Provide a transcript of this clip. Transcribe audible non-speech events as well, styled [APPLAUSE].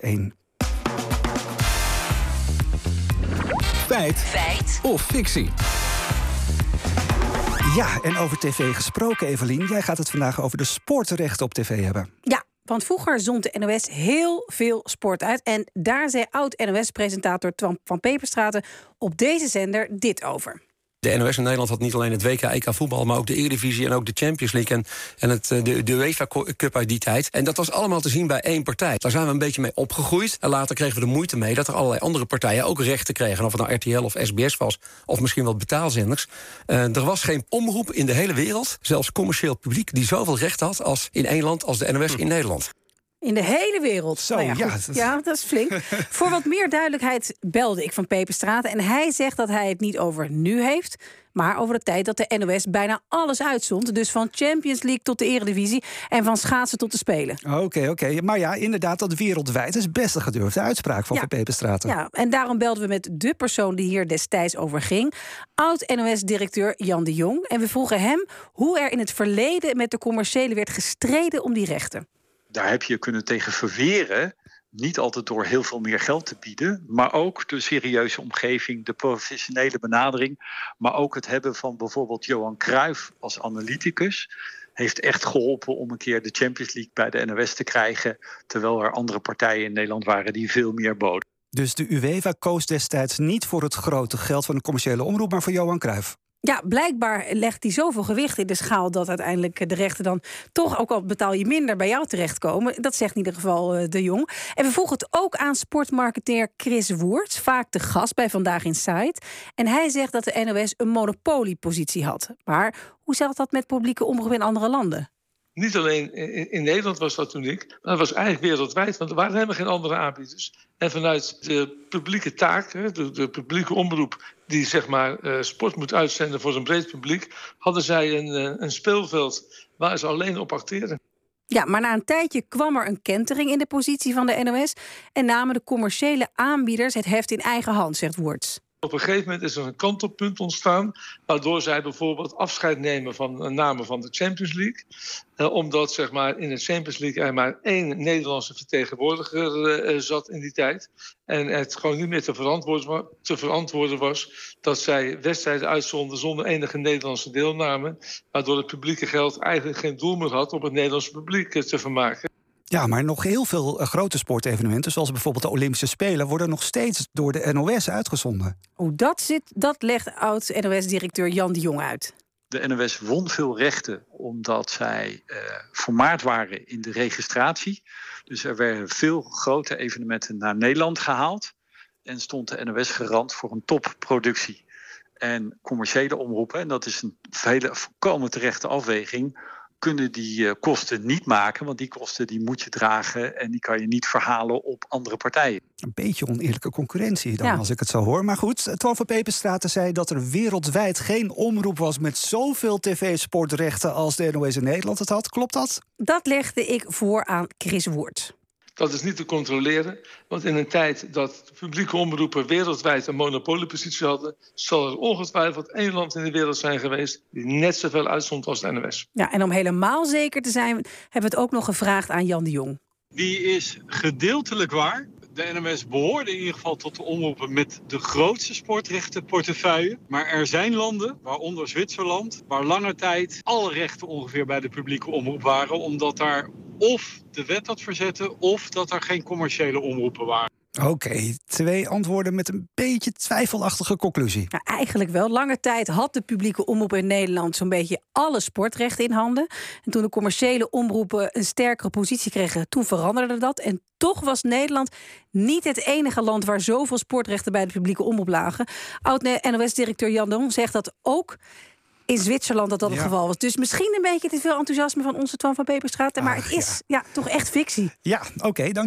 1. Feit. Feit. Of fictie. Ja, en over tv gesproken, Evelien. Jij gaat het vandaag over de sportrechten op tv hebben. Ja, want vroeger zond de NOS heel veel sport uit. En daar zei oud-NOS-presentator Twan van Peperstraten op deze zender dit over. De NOS in Nederland had niet alleen het WK, EK voetbal, maar ook de Eredivisie en ook de Champions League en, en het, eh, de, de UEFA Cup uit die tijd. En dat was allemaal te zien bij één partij. Daar zijn we een beetje mee opgegroeid. En later kregen we de moeite mee dat er allerlei andere partijen ook rechten kregen. Of het nou RTL of SBS was, of misschien wel betaalzenders. Uh, er was geen omroep in de hele wereld, zelfs commercieel publiek, die zoveel rechten had als in één land als de NOS in Nederland. In de hele wereld. Zo, Nou ja, ja, dat- ja, dat is flink. [LAUGHS] Voor wat meer duidelijkheid belde ik van Peperstraten. En hij zegt dat hij het niet over nu heeft, maar over de tijd dat de NOS bijna alles uitzond. Dus van Champions League tot de Eredivisie en van schaatsen tot de Spelen. Oké, oké. Maar ja, inderdaad, dat wereldwijd is best een gedurfde uitspraak van Ja. Van. Ja, en daarom belden we met de persoon die hier destijds over ging. Oud-NOS-directeur Jan de Jong. En we vroegen hem hoe er in het verleden met de commerciële werd gestreden om die rechten. Daar heb je kunnen tegen verweren. Niet altijd door heel veel meer geld te bieden, maar ook de serieuze omgeving, de professionele benadering, maar ook het hebben van bijvoorbeeld Johan Cruijff als analyticus. Heeft echt geholpen om een keer de Champions League bij de NOS te krijgen. Terwijl er andere partijen in Nederland waren die veel meer boden. Dus de UEFA koos destijds niet voor het grote geld van een commerciële omroep, maar voor Johan Cruijff. Ja, blijkbaar legt hij zoveel gewicht in de schaal dat uiteindelijk de rechten dan toch, ook al betaal je minder, bij jou terechtkomen. Dat zegt in ieder geval eh, de Jong. En we vroegen het ook aan sportmarketeer Chris Woerts, vaak de gast bij Vandaag in Site. En hij zegt dat de NOS een monopoliepositie had. Maar hoe zat dat met publieke omroep in andere landen? Niet alleen in, in Nederland was dat uniek, maar dat was eigenlijk wereldwijd, want er waren helemaal geen andere aanbieders. En vanuit de publieke taak, de, de publieke omroep, die zeg maar eh, sport moet uitzenden voor een breed publiek, hadden zij een, eh, een speelveld waar ze alleen op acteren. Ja, maar na een tijdje kwam er een kentering in de positie van de NOS en namen de commerciële aanbieders het heft in eigen hand, zegt Woerts. Op een gegeven moment is er een kantelpunt ontstaan, waardoor zij bijvoorbeeld afscheid nemen van een namen van de Champions League. Eh, omdat zeg maar, in de Champions League er maar één Nederlandse vertegenwoordiger eh, eh, zat in die tijd. En het gewoon niet meer te verantwoorden, te verantwoorden was dat zij wedstrijden uitzonden zonder enige Nederlandse deelname. Waardoor het publieke geld eigenlijk geen doel meer had om het Nederlandse publiek eh, te vermaken. Ja, maar nog heel veel eh, grote sportevenementen, zoals bijvoorbeeld de Olympische Spelen, worden nog steeds door de NOS uitgezonden. Hoe dat zit, dat legt oud-NOS-directeur Jan de Jong uit. De NOS won veel rechten omdat zij eh vermaard waren in de registratie. Dus er werden veel grote evenementen naar Nederland gehaald. En stond de NOS garant voor een topproductie. En commerciële omroepen, en dat is een hele volkomen terechte afweging, kunnen die eh, kosten niet maken. Want die kosten die moet je dragen en die kan je niet verhalen op andere partijen. Een beetje oneerlijke concurrentie dan, Ja. als ik het zo hoor. Maar goed, Twan van Peperstraten zei dat er wereldwijd geen omroep was met zoveel tv-sportrechten als de NOS in Nederland het had. Klopt dat? Dat legde ik voor aan Chris Woert. Dat is niet te controleren, want in een tijd dat publieke omroepen wereldwijd een monopoliepositie hadden, zal er ongetwijfeld één land in de wereld zijn geweest die net zoveel uitzond als de NOS. Ja, en om helemaal zeker te zijn, hebben we het ook nog gevraagd aan Jan de Jong. Die is gedeeltelijk waar. De NMS behoorde in ieder geval tot de omroepen met de grootste sportrechtenportefeuille. Maar er zijn landen, waaronder Zwitserland, waar lange tijd alle rechten ongeveer bij de publieke omroep waren. Omdat daar of de wet dat verzette, of dat er geen commerciële omroepen waren. Oké, twee antwoorden met een beetje twijfelachtige conclusie. Nou, eigenlijk wel. Lange tijd had de publieke omroep in Nederland zo'n beetje alle sportrechten in handen. En toen de commerciële omroepen een sterkere positie kregen, toen veranderde dat. En toch was Nederland niet het enige land waar zoveel sportrechten bij de publieke omroep lagen. Oud-NOS-directeur Jan de Jong zegt dat ook in Zwitserland dat dat het Ja. geval was. Dus misschien een beetje te veel enthousiasme van onze Twan van Peperstraat. Maar het is ja. toch echt fictie. Ja, oké, dankjewel.